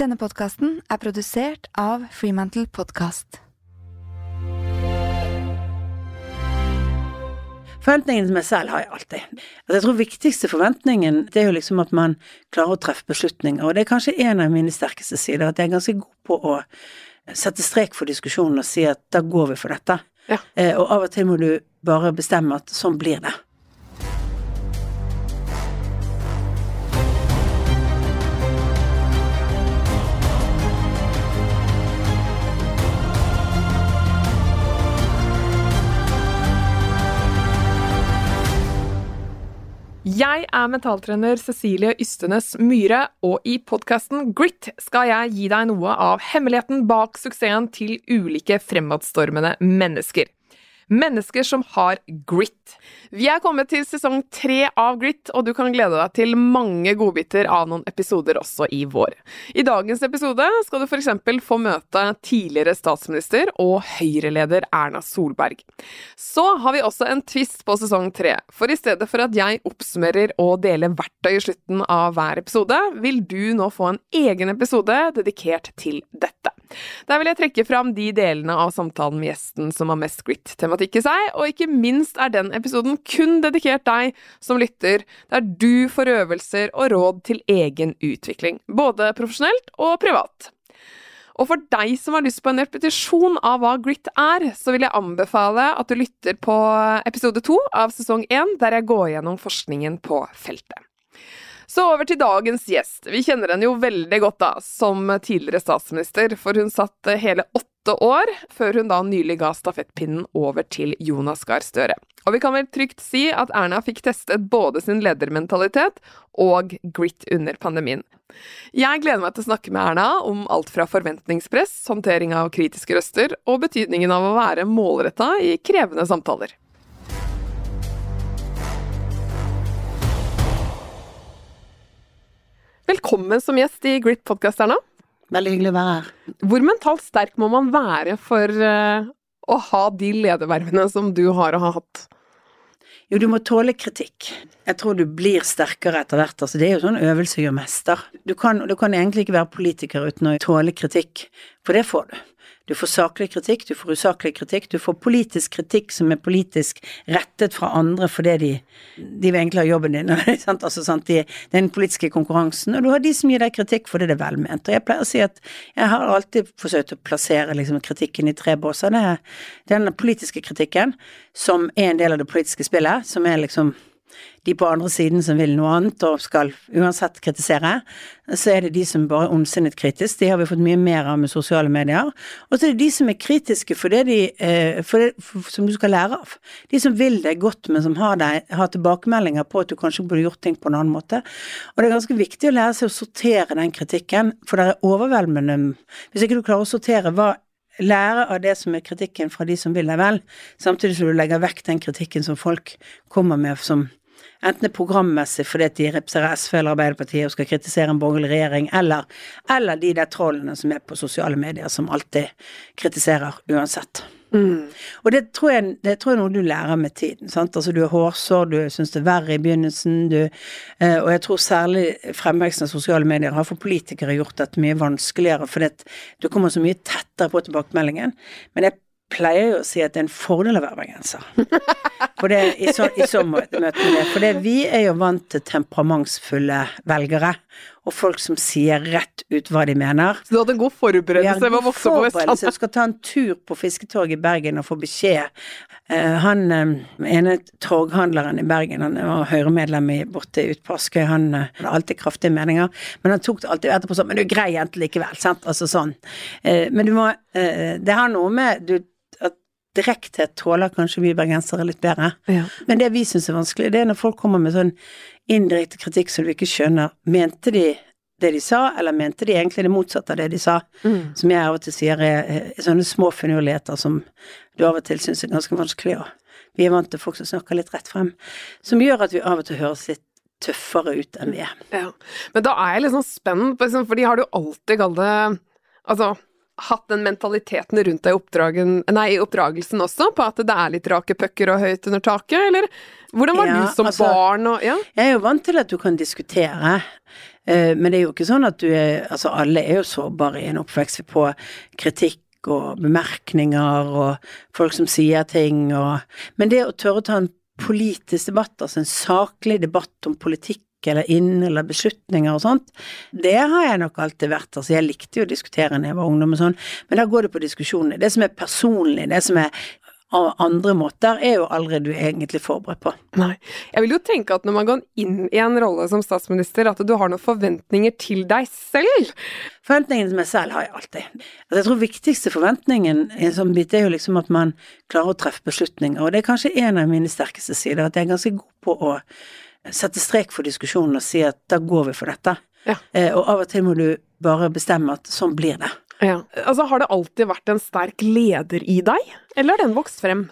Denne podkasten er produsert av Freemantle Podcast. Forventningene til meg selv har jeg alltid. Altså, jeg tror viktigste forventningen det er jo liksom at man klarer å treffe beslutninger, og det er kanskje en av mine sterkeste sider, at jeg er ganske god på å sette strek for diskusjonen og si at da går vi for dette. Ja. Eh, og av og til må du bare bestemme at sånn blir det. Jeg er mentaltrener Cecilie Ystenes Myhre, og i podkasten Grit skal jeg gi deg noe av hemmeligheten bak suksessen til ulike fremadstormende mennesker. Mennesker som har grit. Vi er kommet til sesong tre av Grit, og du kan glede deg til mange godbiter av noen episoder også i vår. I dagens episode skal du f.eks. få møte tidligere statsminister og Høyre-leder Erna Solberg. Så har vi også en twist på sesong tre, for i stedet for at jeg oppsummerer og deler verktøy i slutten av hver episode, vil du nå få en egen episode dedikert til dette. Der vil jeg trekke fram de delene av samtalen med gjesten som har mest grit-tematikk i seg, og ikke minst er den episoden kun dedikert deg som lytter, der du får øvelser og råd til egen utvikling, både profesjonelt og privat. Og for deg som har lyst på en repetisjon av hva grit er, så vil jeg anbefale at du lytter på episode to av sesong én, der jeg går gjennom forskningen på feltet. Så over til dagens gjest. Vi kjenner henne jo veldig godt da, som tidligere statsminister, for hun satt hele åtte år, før hun da nylig ga stafettpinnen over til Jonas Gahr Støre. Og vi kan vel trygt si at Erna fikk testet både sin ledermentalitet og grit under pandemien. Jeg gleder meg til å snakke med Erna om alt fra forventningspress, håndtering av kritiske røster og betydningen av å være målretta i krevende samtaler. Velkommen som gjest i Grit podkast, Erna. Veldig hyggelig å være her. Hvor mentalt sterk må man være for eh, å ha de ledervervene som du har og har hatt? Jo, du må tåle kritikk. Jeg tror du blir sterkere etter hvert. Altså, det er jo sånn øvelse gjør mester. Du kan, du kan egentlig ikke være politiker uten å tåle kritikk, for det får du. Du får saklig kritikk, du får usaklig kritikk, du får politisk kritikk som er politisk rettet fra andre fordi de, de vil egentlig ha jobben din. sant? Altså, sant? De, den politiske konkurransen. Og du har de som gir deg kritikk fordi det er velment. Og jeg pleier å si at jeg har alltid forsøkt å plassere liksom, kritikken i tre båser. Det er den politiske kritikken, som er en del av det politiske spillet, som er liksom de på andre siden som vil noe annet og skal uansett kritisere. Så er det de som bare er ondsinnet kritisk, de har vi fått mye mer av med sosiale medier. Og så er det de som er kritiske for det de eh, for det, for, som du skal lære av. De som vil deg godt, men som har, deg, har tilbakemeldinger på at du kanskje burde gjort ting på en annen måte. Og det er ganske viktig å lære seg å sortere den kritikken, for det er overveldende Hvis ikke du klarer å sortere hva lære av det som er kritikken fra de som vil deg vel, samtidig som du legger vekk den kritikken som folk kommer med som enten det er programmessig fordi at de representerer SV eller Arbeiderpartiet og skal kritisere en borgerlig regjering, eller, eller de der trollene som er på sosiale medier som alltid kritiserer uansett. Mm. Og det tror, jeg, det tror jeg noe du lærer med tiden. sant? Altså Du er hårsår, du syns det er verre i begynnelsen, du eh, Og jeg tror særlig fremveksten av sosiale medier har for politikere gjort dette mye vanskeligere, fordi at du kommer så mye tettere på tilbakemeldingen. Men jeg pleier jo å si at det er en fordel å være bergenser. For det, i, så, i så møte med det. For det, vi er jo vant til temperamentsfulle velgere, og folk som sier rett ut hva de mener. Så du hadde en god forberedelse Vi vokse opp på forberedelse. Du skal ta en tur på Fisketorget i Bergen og få beskjed. Eh, han eh, ene torghandleren i Bergen, han var Høyre-medlem borte ute på Askøy, han eh, hadde alltid kraftige meninger, men han tok det alltid etterpå sånn Men du er grei jente likevel, sant? Altså sånn. Men du må Det har noe med du, direkthet tåler kanskje vi bergensere litt bedre. Ja. Men det vi syns er vanskelig, det er når folk kommer med sånn indirekte kritikk som du ikke skjønner. Mente de det de sa, eller mente de egentlig det motsatte av det de sa? Mm. Som jeg av og til sier er, er sånne små finurligheter som du av og til syns er ganske vanskelig å Vi er vant til folk som snakker litt rett frem. Som gjør at vi av og til høres litt tøffere ut enn vi er. Ja. Men da er jeg liksom spent, liksom, for de har du alltid kalt det Altså hatt den mentaliteten rundt deg i, oppdragelsen også, på at det er litt rake pucker og høyt under taket, eller hvordan var Ja, du som altså- barn og Ja? Jeg er jo vant til at du kan diskutere, Eh, Men det er jo ikke sånn at du er Altså, alle er jo sårbare i en oppvekst på kritikk og bemerkninger og folk som sier ting og Men det å tørre å ta en politisk debatt, altså en saklig debatt om politikk eller inn eller beslutninger og sånt, det har jeg nok alltid vært. Altså, jeg likte jo å diskutere når jeg var ungdom og sånn, men da går det på diskusjoner. Det som er personlig, det som er av andre måter, er jo aldri du egentlig forberedt på. Nei. Jeg vil jo tenke at når man går inn i en rolle som statsminister, at du har noen forventninger til deg selv. Forventningene til meg selv har jeg alltid. Altså, jeg tror viktigste forventningen i en sånn bit er jo liksom at man klarer å treffe beslutninger, og det er kanskje en av mine sterkeste sider, at jeg er ganske god på å sette strek for diskusjonen og si at da går vi for dette. Ja. Eh, og av og til må du bare bestemme at sånn blir det. Ja. Altså, har det alltid vært en sterk leder i deg, eller har den vokst frem?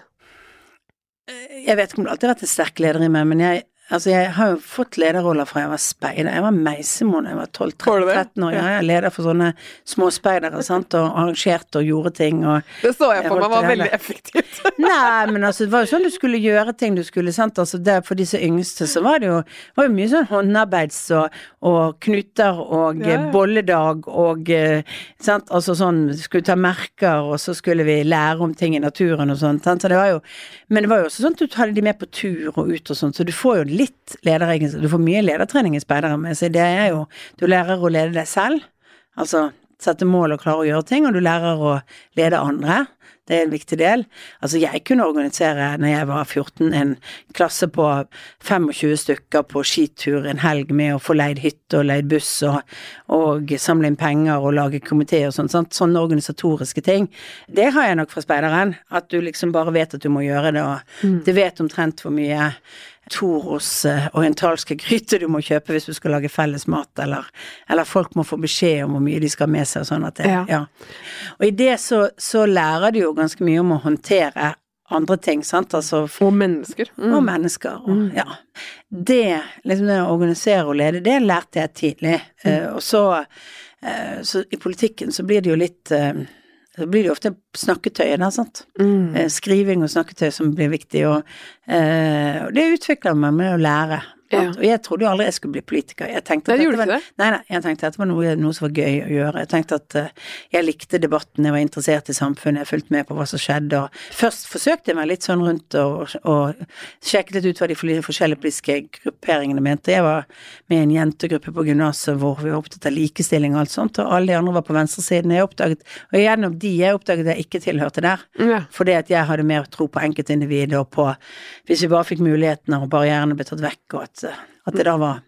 Jeg vet ikke om det alltid har vært en sterk leder i meg, men jeg, altså jeg har jo fått lederroller fra jeg var speider. Jeg var meisemor da jeg var 12-13 år. Ja, jeg er leder for sånne småspeidere, sant, og arrangerte og gjorde ting og Det så jeg for meg var veldig effektivt. Nei, men altså, det var jo sånn du skulle gjøre ting du skulle, sant. Altså, der, for disse yngste så var det jo, var jo mye sånn håndarbeids og, og knuter og Ja, bolledag og eh, sant. Altså sånn, skulle ta merker, og så skulle vi lære om ting i naturen og sånt. Sant? Så det var jo, men det var jo også sånn at du hadde de med på tur og ut og sånn, så du får jo litt lederegenskaper. Du får mye ledertrening i speidere men så det er jo Du lærer å lede deg selv. Altså sette mål og klare å gjøre ting, og du lærer å lede andre. Det er en viktig del. Altså, jeg kunne organisere, når jeg var 14, en klasse på 25 stykker på skitur en helg med å få leid hytte og leid buss og, og samle inn penger og lage komité og sånn. Sånne organisatoriske ting. Det har jeg nok fra speideren. At du liksom bare vet at du må gjøre det, og du vet omtrent hvor mye Toros eh, orientalske gryte du må kjøpe hvis du skal lage felles mat, eller, eller folk må få beskjed om hvor mye de skal ha med seg og sånn at det, Ja. ja. Og i det så, så lærer du jo ganske mye om å håndtere andre ting, sant, altså Og mennesker. Mm. og mennesker og ja. Det, liksom det å organisere og lede, det lærte jeg tidlig. Eh, og så, uh, så i politikken så blir det jo litt eh, så blir det jo ofte snakketøy, der, sant. Mm. Eh, skriving og snakketøy som blir viktig, og, eh, og det utvikler man med å lære. Ja. Og jeg trodde jo aldri jeg skulle bli politiker. Jeg tenkte at det dette var, det? Nei, nei, jeg tenkte at dette var noe, noe som var gøy å gjøre. Jeg tenkte at uh, jeg likte debatten, jeg var interessert i samfunnet, jeg fulgte med på hva som skjedde. Og først forsøkte jeg meg litt sånn rundt og, og sjekket litt ut hva de forskjellige politiske grupperingene mente. Jeg var med i en jentegruppe på gymnaset hvor vi var opptatt av likestilling og alt sånt, og alle de andre var på venstresiden. Jeg oppdaget, og gjennom de jeg oppdaget jeg ikke tilhørte der. Ja. Fordi at jeg hadde mer tro på enkeltindividet og på Hvis vi bare fikk mulighetene og barrierene ble tatt vekk, og at, at det da var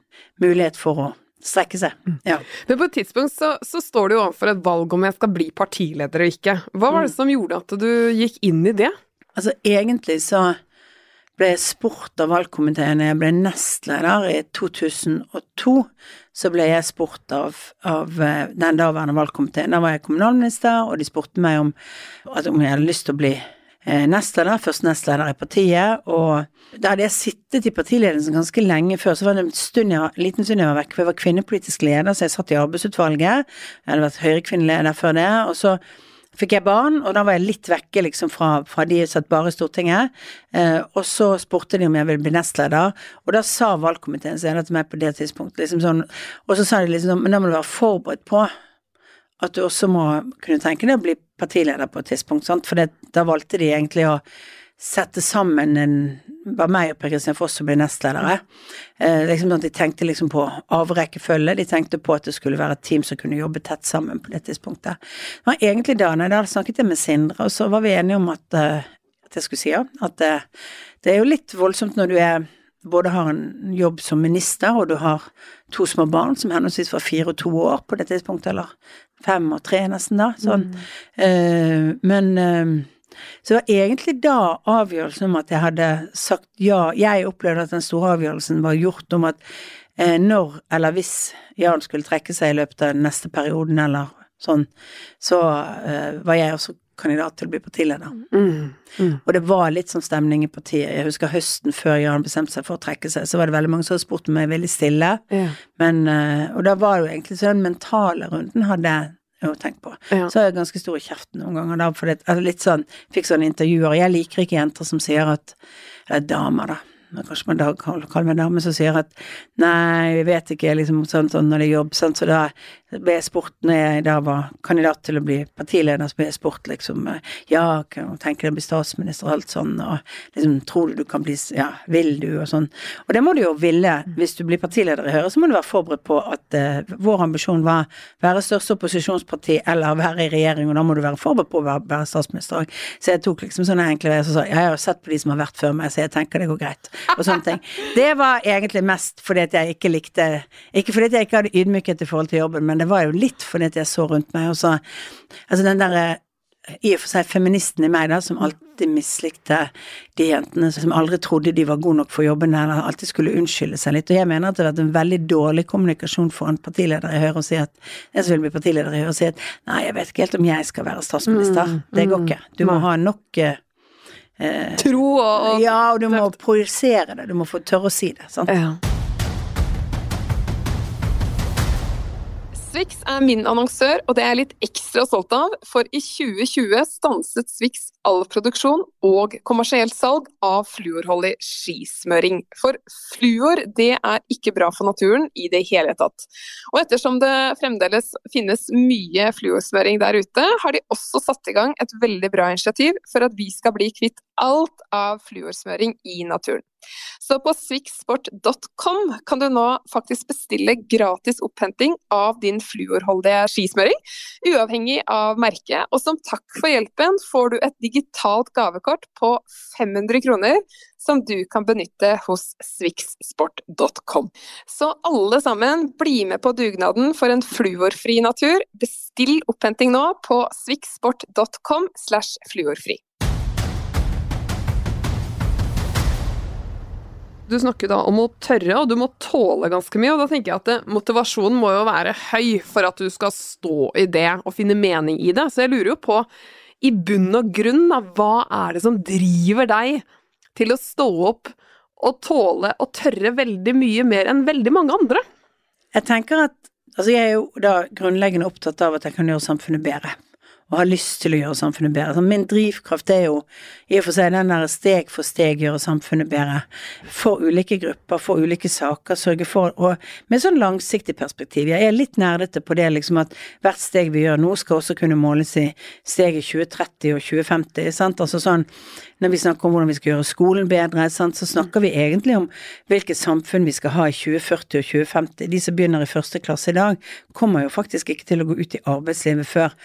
mulighet for å strekke seg. Ja. Men på et tidspunkt så, så står du jo overfor et valg om jeg skal bli partileder og ikke. Hva var det som gjorde at du gikk inn i det? Altså egentlig så ble jeg spurt av valgkomiteen jeg ble nestleder i 2002. Så ble jeg spurt av, av eh, den daværende valgkomiteen. Da var jeg kommunalminister, og de spurte meg om, om jeg hadde lyst til å bli nestleder, først nestleder i partiet, og da hadde jeg sittet i partiledelsen ganske lenge før, så var det en, stund jeg, liten stund jeg var vekk, for jeg var kvinnepolitisk leder, så jeg satt i arbeidsutvalget, jeg hadde vært Høyre-kvinneleder før det, og så fikk jeg barn, og da var jeg litt vekke liksom fra, fra de satt bare i Stortinget, eh, og så spurte de om jeg ville bli nestleder, og da sa valgkomiteens leder til meg på det tidspunktet, liksom sånn, og så sa de liksom sånn, men da må du være forberedt på at du også må kunne tenke deg å bli partileder på et tidspunkt, sant? For det, da valgte de egentlig å sette sammen en Bare meg og Per Kristian Foss som ble nestledere. Eh, liksom sånn at De tenkte liksom på avrekkefølge, de tenkte på at det skulle være et team som kunne jobbe tett sammen på det tidspunktet. Det var egentlig da, jeg da snakket jeg med Sindre, og så var vi enige om at, eh, at jeg skulle si ja. At eh, det er jo litt voldsomt når du er både har en jobb som minister, og du har to små barn som henholdsvis var fire og to år på det tidspunktet, eller fem og tre nesten da, sånn. Eh, men eh, så det var egentlig da avgjørelsen om at jeg hadde sagt ja, jeg opplevde at den store avgjørelsen var gjort om at eh, når eller hvis Jan skulle trekke seg i løpet av den neste perioden eller sånn, så eh, var jeg også kandidat til å bli partileder. Mm. Og det var litt sånn stemning i partiet. Jeg husker høsten før Jan bestemte seg for å trekke seg, så var det veldig mange som hadde spurt meg veldig stille. Ja. Men, eh, og da var det jo egentlig så den mentale runden hadde jeg jo tenkt på. Ja. Så er jeg ganske stor i kjeften noen ganger da, for det, altså litt sånn, fikk sånne intervjuer. Jeg liker ikke jenter som sier at Eller damer, da. Kanskje man da kaller meg dame som sier at nei, vi vet ikke, liksom sånn, sånn når det er jobb, sånn, så da ble jeg spurt når jeg da var kandidat til å bli partileder, så ble jeg spurt liksom ja, kan du tenke deg å bli statsminister og alt sånn, og liksom tror du du kan bli, ja, vil du og sånn. Og det må du jo ville, hvis du blir partileder i Høyre, så må du være forberedt på at uh, vår ambisjon var være største opposisjonsparti eller være i regjering, og da må du være forberedt på å være, være statsminister òg. Så jeg tok liksom sånne enkle veier som sa jeg har sett på de som har vært før meg, så jeg tenker det går greit, og sånne ting. Det var egentlig mest fordi at jeg ikke likte Ikke fordi at jeg ikke hadde ydmykhet i forhold til jobben, men det var jo litt fordi at jeg så rundt meg, og så Altså den derre i og for seg feministen i meg, da, som alltid mislikte de jentene som aldri trodde de var gode nok for jobben, eller alltid skulle unnskylde seg litt. Og jeg mener at det har vært en veldig dårlig kommunikasjon for en partileder i Høyre å si at en som vil bli partileder i Høyre, å si at nei, jeg vet ikke helt om jeg skal være statsminister. Mm, det går ikke. Du må ha nok eh, Tro og, og Ja, og du må projisere det. Du må få tørre å si det. sant? Ja. Swix er min annonsør, og det er jeg litt ekstra stolt av, for i 2020 stanset Swix all produksjon og kommersielt salg av fluorholdig skismøring. For fluor det er ikke bra for naturen i det hele tatt. Og ettersom det fremdeles finnes mye fluorsmøring der ute, har de også satt i gang et veldig bra initiativ for at vi skal bli kvitt alt av fluorsmøring i naturen. Så på swixsport.com kan du nå faktisk bestille gratis opphenting av din fluorholdige skismøring, uavhengig av merke. Og som takk for hjelpen får du et digitalt gavekort på 500 kroner som du kan benytte hos swixsport.com. Så alle sammen, bli med på dugnaden for en fluorfri natur. Bestill opphenting nå på swixsport.com slash fluorfri. Du snakker da om å tørre, og du må tåle ganske mye. Og da tenker jeg at motivasjonen må jo være høy for at du skal stå i det og finne mening i det. Så jeg lurer jo på, i bunn og grunn, da, hva er det som driver deg til å stå opp og tåle og tørre veldig mye mer enn veldig mange andre? Jeg tenker at Altså, jeg er jo da grunnleggende opptatt av at jeg kan gjøre samfunnet bedre og har lyst til å gjøre samfunnet bedre. Så min drivkraft er jo i og for seg den der steg for steg gjøre samfunnet bedre. For ulike grupper, for ulike saker, sørge for Og med sånn langsiktig perspektiv. Jeg er litt nerdete på det liksom at hvert steg vi gjør nå skal også kunne måles i steget 2030 og 2050. sant, altså sånn når vi snakker om hvordan vi skal gjøre skolen bedre, sant, så snakker vi egentlig om hvilket samfunn vi skal ha i 2040 og 2050. De som begynner i første klasse i dag, kommer jo faktisk ikke til å gå ut i arbeidslivet før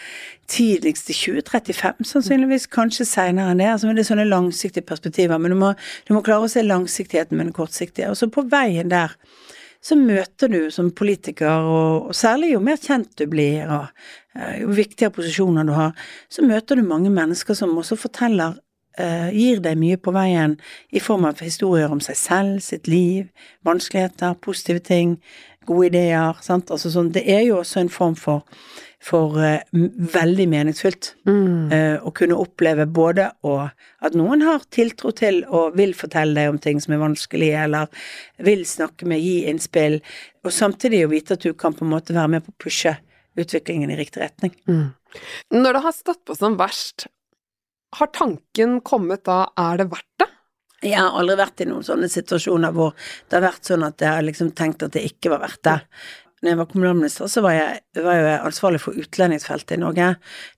tidligst i 2035, sannsynligvis. Kanskje seinere enn det. altså Det er sånne langsiktige perspektiver. Men du må, du må klare å se langsiktigheten med den kortsiktige. Og så på veien der så møter du som politiker, og, og særlig jo mer kjent du blir, og uh, jo viktigere posisjoner du har, så møter du mange mennesker som også forteller uh, gir deg mye på veien i form av historier om seg selv, sitt liv, vanskeligheter, positive ting, gode ideer. Sant? Altså sånn, det er jo også en form for, for uh, veldig meningsfylt Mm. uh, å kunne oppleve både å, at noen har tiltro til og vil fortelle deg om ting som er vanskelig, eller vil snakke med, gi innspill, og samtidig å vite at du kan på en måte være med på å pushe utviklingen i riktig retning. Mm. Når det har stått på som verst, har tanken kommet da er det verdt det? Jeg har aldri vært i noen sånne situasjoner hvor det har vært sånn at jeg har liksom tenkt at det ikke var verdt det. Når jeg var kommunalminister, så var jeg, var jeg ansvarlig for utlendingsfeltet i Norge.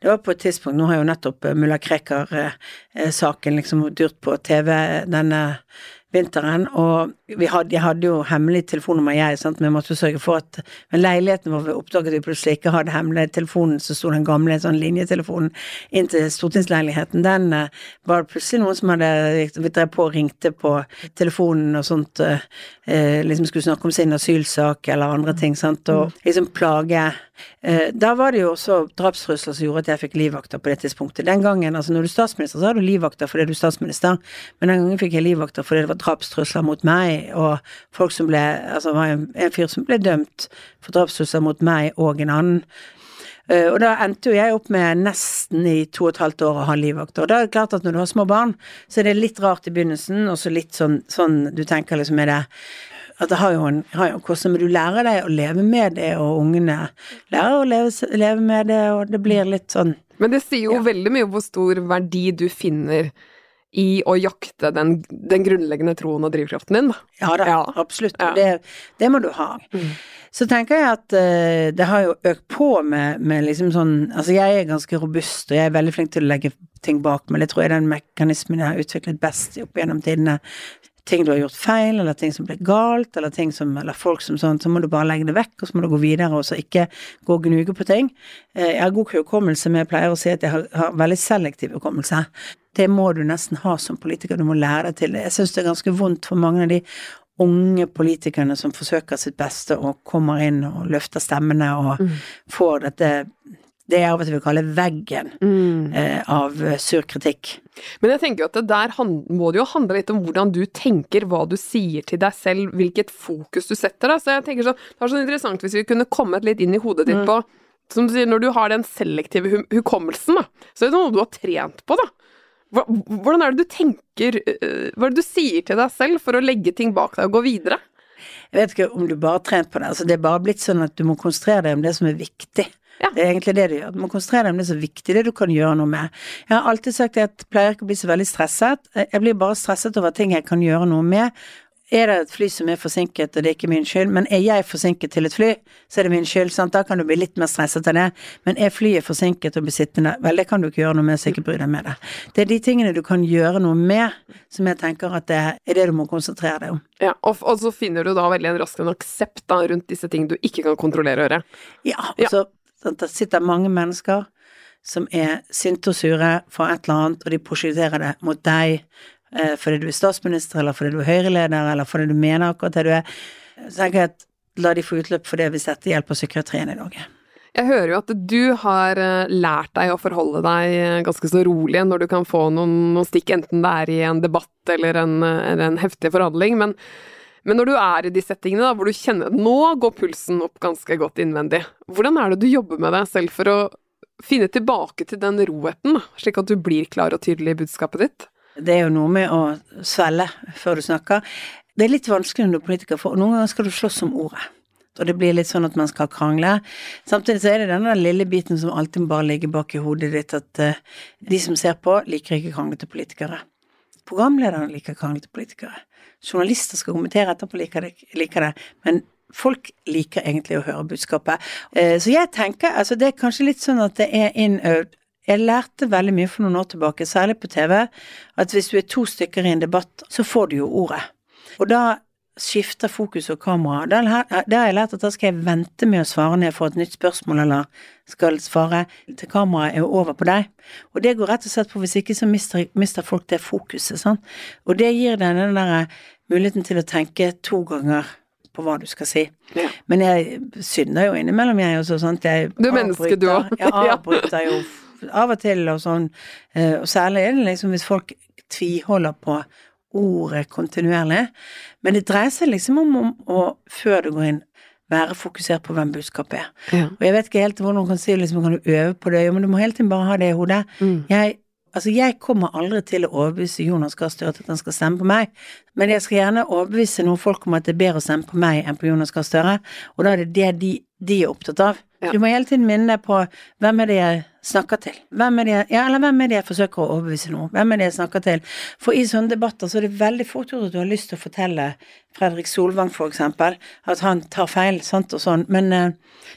Det var på et tidspunkt Nå har jo nettopp eh, mulla Krekar-saken liksom dyrt på TV denne vinteren, og vi hadde, jeg hadde jo hemmelig telefonnummer, jeg, sant, men jeg måtte jo sørge for at Men leiligheten vår oppdaget vi plutselig ikke hadde hemmelig telefonen, så sto den gamle sånn linjetelefonen inn til stortingsleiligheten. Den eh, var det plutselig noen som hadde Vi drev på og ringte på telefonen og sånt, eh, eh, liksom skulle snakke om sin asylsak eller andre ting, sant, og liksom plage Da var det jo også drapstrusler som gjorde at jeg fikk livvakter på det tidspunktet. Den gangen, altså når du er statsminister, så har du livvakter fordi du er statsminister, men den gangen fikk jeg livvakter fordi det var drapstrusler mot meg, og folk som ble Altså, var en, en fyr som ble dømt for drapstrusler mot meg og en annen. Eh, og da endte jo jeg opp med nesten i to og et halvt år å ha livvakter. Og da er det klart at når du har små barn, så er det litt rart i begynnelsen, og så litt sånn, sånn du tenker liksom er det at det har jo en, har jo en kostnad, men du lærer deg å leve med det, og ungene lærer å leve, leve med det, og det blir litt sånn Men det sier jo Ja. veldig mye om hvor stor verdi du finner i å jakte den, den grunnleggende troen og drivkraften din, da. Ja da, Ja. absolutt. Ja. Det, det må du ha. Mm. Så tenker jeg at uh, det har jo økt på med, med liksom sånn Altså jeg er ganske robust, og jeg er veldig flink til å legge ting bak meg. Det tror jeg er den mekanismen jeg har utviklet best opp gjennom tidene. Ting du har gjort feil, eller ting som ble galt, eller ting som Eller folk som sånn, så må du bare legge det vekk, og så må du gå videre, og så ikke gå og gnuge på ting. Eh, Jeg har god hukommelse, men jeg pleier å si at jeg har, har veldig selektiv hukommelse. Det må du nesten ha som politiker, du må lære deg til det. Jeg syns det er ganske vondt for mange av de unge politikerne som forsøker sitt beste og kommer inn og løfter stemmene og får dette det jeg av og til vil kalle veggen eh, av eh, sur kritikk. Men jeg tenker at det der må det jo handle litt om hvordan du tenker, hva du sier til deg selv, hvilket fokus du setter. Da. Så jeg tenker så, Det var så interessant hvis vi kunne kommet litt inn i hodet ditt på som du sier, Når du har den selektive hu hukommelsen, da, så er det noe du har trent på. da. Hvordan er det du tenker øh, Hva er det du sier til deg selv for å legge ting bak deg og gå videre? Jeg vet ikke om du bare har trent på det. altså Det er bare blitt sånn at du må konsentrere deg om det som er viktig. Ja. Det er egentlig det du gjør. Du må konsentrere deg om det som er viktig, det du kan gjøre noe med. Jeg har alltid sagt at jeg pleier ikke å bli så veldig stresset. Jeg blir bare stresset over ting jeg kan gjøre noe med. Er det et fly som er forsinket, og det er ikke min skyld, men er jeg forsinket til et fly, så er det min skyld, sant. Da kan du bli litt mer stresset av det. Men er flyet forsinket og blir sittende, vel, det kan du ikke gjøre noe med, så ikke bry deg med det. Det er de tingene du kan gjøre noe med, som jeg tenker at det er det du må konsentrere deg om. Ja, og, og så finner du da veldig en rask en aksept da, rundt disse ting du ikke kan kontrollere og gjøre. Ja, Ja. Sant, det sitter mange mennesker som er sinte og sure for et eller annet, og de prosjekterer det mot deg eh, fordi du er statsminister, eller fordi du er Høyre-leder, eller fordi du mener akkurat det du er. Så tenker jeg at la de få utløp for det hvis dette hjelper psykiatrien i Norge. Jeg hører jo at du har eh, lært deg å forholde deg eh, ganske så rolig når du kan få noen, noen stikk, enten det er i en debatt eller en, eh, eller en heftig forhandling. Men, men når du er i de settingene da, hvor du kjenner at nå går pulsen opp ganske godt innvendig, hvordan er det du jobber med deg selv for å finne tilbake til den roheten, slik at du blir klar og tydelig i budskapet ditt? Det er jo noe med å svelge før du snakker. Det er litt vanskelig når du er politiker, for noen ganger skal du slåss om ordet. Og det blir litt sånn at man skal krangle. Samtidig så er det denne lille biten som alltid bare ligger bak i hodet ditt, at eh, de som ser på, liker ikke kranglete politikere. Programlederne liker kranglete politikere. Journalister skal kommentere etterpå, liker det, liker det. Men folk liker egentlig å høre budskapet. Eh, Så jeg tenker, altså det er kanskje litt sånn at det er innøvd. Jeg lærte veldig mye for noen år tilbake, særlig på TV, at hvis du er to stykker i en debatt, så får du jo ordet. Og da skifter fokus og kamera. Da har jeg lært at da skal jeg vente med å svare når jeg får et nytt spørsmål, eller skal svare til kameraet er over på deg. Og det går rett og slett på hvis ikke så mister, mister folk det fokuset, sant. Og det gir deg den der muligheten til å tenke to ganger på hva du skal si. Ja. Men jeg synder jo innimellom, jeg også, sant. Jeg Du er menneske, du avbryter- Jeg avbryter jo av og til og sånn. Eh, Og særlig er det liksom hvis folk tviholder på ordet kontinuerlig. Men det dreier seg liksom om, om å, før du går inn, være fokusert på hvem budskapet er. Ja. Og jeg vet ikke helt hvordan man kan si liksom, kan du øve på det, jo, men du må hele tiden bare ha det i hodet. Mm. Jeg, altså, jeg kommer aldri til å overbevise Jonas Gahr Støre at han skal stemme på meg, men jeg skal gjerne overbevise noen folk om at det er bedre å stemme på meg enn på Jonas Gahr Støre, og da er det det de, de er opptatt av. Ja. Du må hele tiden minne deg på hvem er det jeg snakker til, hvem er det ja, eller hvem er det jeg forsøker å overbevise nå, hvem er det jeg snakker til. For i sånne debatter så er det veldig fort gjort at du har lyst til å fortelle Fredrik Solvang for eksempel, at han tar feil, sant og sånn, men eh,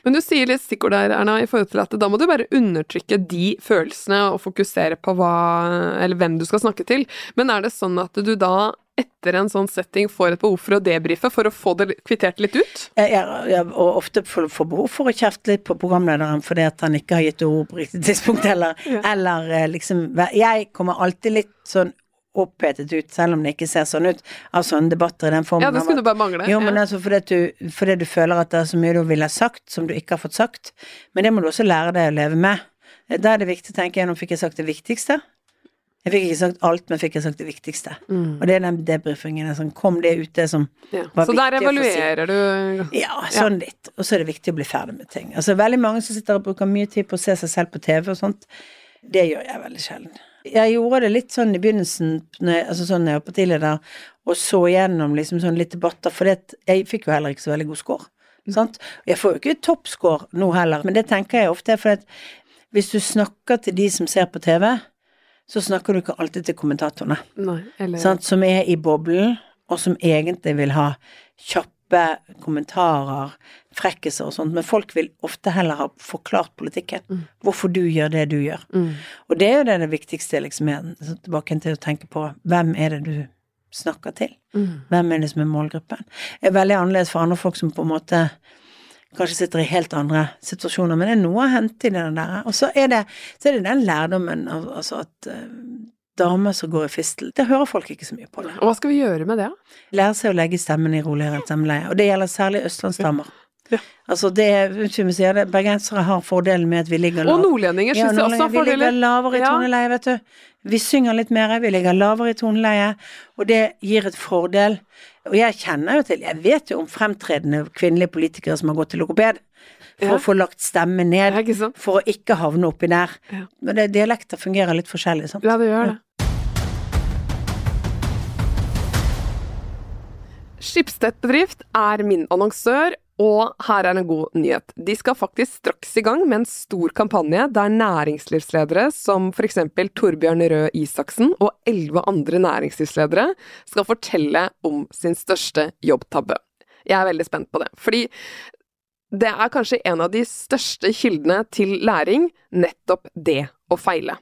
Men du sier litt stikkord der, Erna, i forhold til at da må du bare undertrykke de følelsene og fokusere på hva, eller hvem du skal snakke til. Men er det sånn at du da, etter en sånn setting, får et behov for å debrife for å få det kvittert litt ut? Jeg, jeg, jeg, og ofte får får behov for å kjefte litt på programlederen fordi at han ikke har gitt ord på riktig tidspunkt, eller, Ja. eller eh, liksom Jeg kommer alltid litt sånn opphetet ut, selv om det ikke ser sånn ut, av sånne debatter i den formen. Ja, det skulle bare mangle. Jo, men ja. altså fordi, at du, fordi du føler at det er så mye du ville ha sagt som du ikke har fått sagt. Men det må du også lære deg å leve med. Da er det viktig, tenker jeg, nå fikk jeg sagt det viktigste. Jeg fikk ikke sagt alt, men fikk jeg sagt det viktigste. Mm. Og det er den debrifingen. Sånn, kom det ut, det som ja. var Så der viktig å få si. evaluerer du Ja, sånn litt. Og så er det viktig å bli ferdig med ting. Altså veldig mange som sitter og bruker mye tid på å se seg selv på TV og sånt. Det gjør jeg veldig sjelden. Jeg gjorde det litt sånn i begynnelsen, når jeg, altså sånn jeg var partileder, og så gjennom liksom sånn litt debatter, for jeg fikk jo heller ikke så veldig god score. Sant? Jeg får jo ikke toppscore nå heller, men det tenker jeg ofte for at hvis du snakker til de som ser på TV, så snakker du ikke alltid til kommentatorene, Nei, eller sant, som er i boblen, og som egentlig vil ha kjappe kommentarer, frekkiser og sånt, men folk vil ofte heller ha forklart politikken. Mm. Hvorfor du gjør det du gjør. mm. Og det er jo det, det viktigste, liksom, tilbake til å tenke på hvem er det du snakker til? Mm. Hvem er det som er målgruppen? Det er veldig annerledes for andre folk som på en måte kanskje sitter i helt andre situasjoner, men det er noe å hente i det der. Og så er det, så er det den lærdommen av altså at eh, damer som går i fistel, det hører folk ikke så mye på det. Og hva skal vi gjøre med det? Lære seg å legge stemmen i roligere stemmeleie, og det gjelder særlig østlandsdamer. Ja. Altså det, unnskyld sier det, bergensere har fordelen med at vi ligger Og nordlendinger syns ja, også har fordeler. vi ligger lavere i toneleie, vet du. Vi synger litt mer, vi ligger lavere i toneleie, og det gir et fordel. Og jeg kjenner jo til, jeg vet jo om fremtredende kvinnelige politikere som har gått til logoped for Ja. å få lagt stemmen ned, Ja, for å ikke havne oppi der. Ja. Men det, dialekter fungerer litt forskjellig, sant. Ja, det gjør det. Skipstedt bedrift er min annonsør, og her er en god nyhet. De skal faktisk straks i gang med en stor kampanje der næringslivsledere som eksempel Torbjørn Røe Isaksen og elleve andre næringslivsledere skal fortelle om sin største jobbtabbe. Jeg er veldig spent på det, fordi det er kanskje en av de største kildene til læring, nettopp det å feile.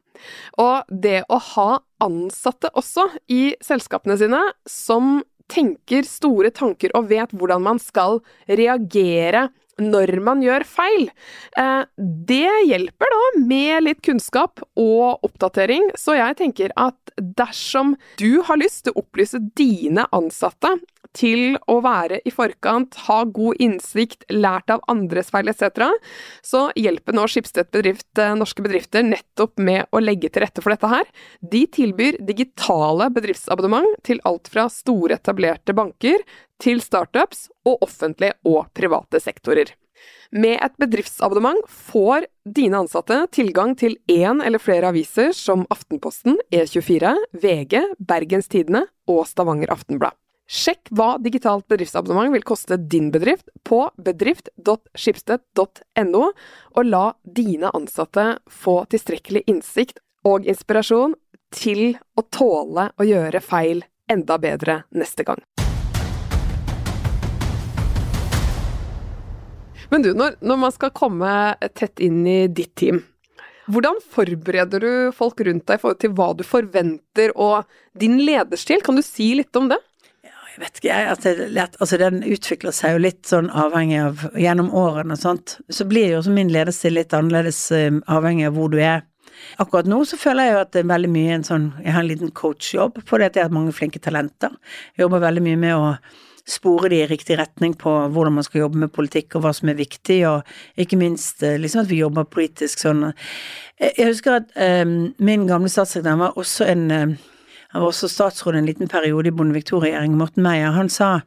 Og det å ha ansatte også i selskapene sine som tenker store tanker og vet hvordan man skal reagere når man gjør feil. Eh, Det hjelper da med litt kunnskap og oppdatering, så jeg tenker at dersom du har lyst til å opplyse dine ansatte til å være i forkant, ha god innsikt, lært av andres feil etc., så hjelper nå Skipstedt bedrift eh, norske bedrifter nettopp med å legge til rette for dette her. De tilbyr digitale bedriftsabonnement til alt fra store etablerte banker til startups og offentlige og private sektorer. Med et bedriftsabonnement får dine ansatte tilgang til én eller flere aviser som Aftenposten, E24, VG, Bergens Tidende og Stavanger Aftenblad. Sjekk hva digitalt bedriftsabonnement vil koste din bedrift på bedrift.skipsted.no, og la dine ansatte få tilstrekkelig innsikt og inspirasjon til å tåle å gjøre feil enda bedre neste gang. Men du, når, når man skal komme tett inn i ditt team, hvordan forbereder du folk rundt deg i forhold til hva du forventer og din lederstil? Kan du si litt om det? Jeg vet ikke, jeg, at det lett, altså den utvikler seg jo litt sånn avhengig av gjennom årene og sånt. Så blir jo også min lederstil litt annerledes eh, avhengig av hvor du er. Akkurat nå så føler jeg jo at det er veldig mye en sånn Jeg har en liten coachjobb på det at jeg har mange flinke talenter. Jeg jobber veldig mye med å spore de i riktig retning på hvordan man skal jobbe med politikk og hva som er viktig, og ikke minst eh, liksom at vi jobber politisk sånn. Jeg husker at um, min gamle statssekretær var også en eh, han var også statsråd en liten periode i Bondevik II-regjeringen, Morten Meyer. Han sa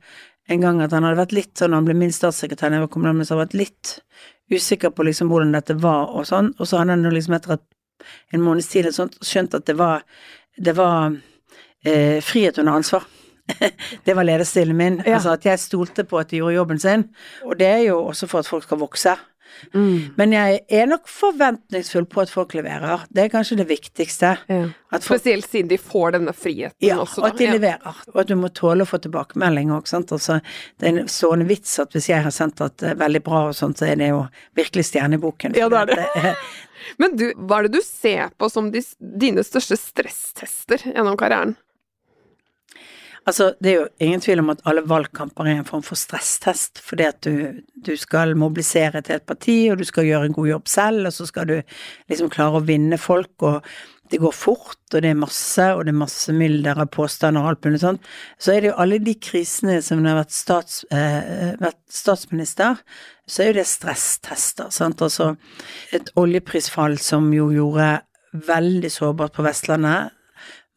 en gang at han hadde vært litt sånn, han ble min statssekretær da jeg var kommunalminister, vært litt usikker på liksom hvordan dette var og sånn, og så hadde han liksom etter at en måneds tid eller sånt skjønt at det var, det var eh, frihet under ansvar. det var lederstilen min. Ja. Altså at jeg stolte på at de gjorde jobben sin. Og det er jo også for at folk skal vokse. Men jeg er nok forventningsfull på at folk leverer. Det er kanskje det viktigste. At folk, Spesielt siden de får denne friheten ja, også. og at de Ja. leverer. Og at du må tåle å få tilbakemelding òg, sant. Altså, det er en stående vits at hvis jeg har sendt at det er veldig bra og sånt, så er det jo virkelig stjerne i boken. Ja, det er det. Men du, hva er det du ser på som de, dine største stresstester gjennom karrieren? Altså, det er jo ingen tvil om at alle valgkamper er en form for stresstest, fordi at du, du skal mobilisere til et parti, og du skal gjøre en god jobb selv, og så skal du liksom klare å vinne folk, og det går fort, og det er masse, og det er masse mylder av påstander og alt mulig sånt. Så er det jo alle de krisene som når har vært, stats, eh, vært statsminister, så er jo det stresstester, sant. Altså et oljeprisfall som jo gjorde veldig sårbart på Vestlandet,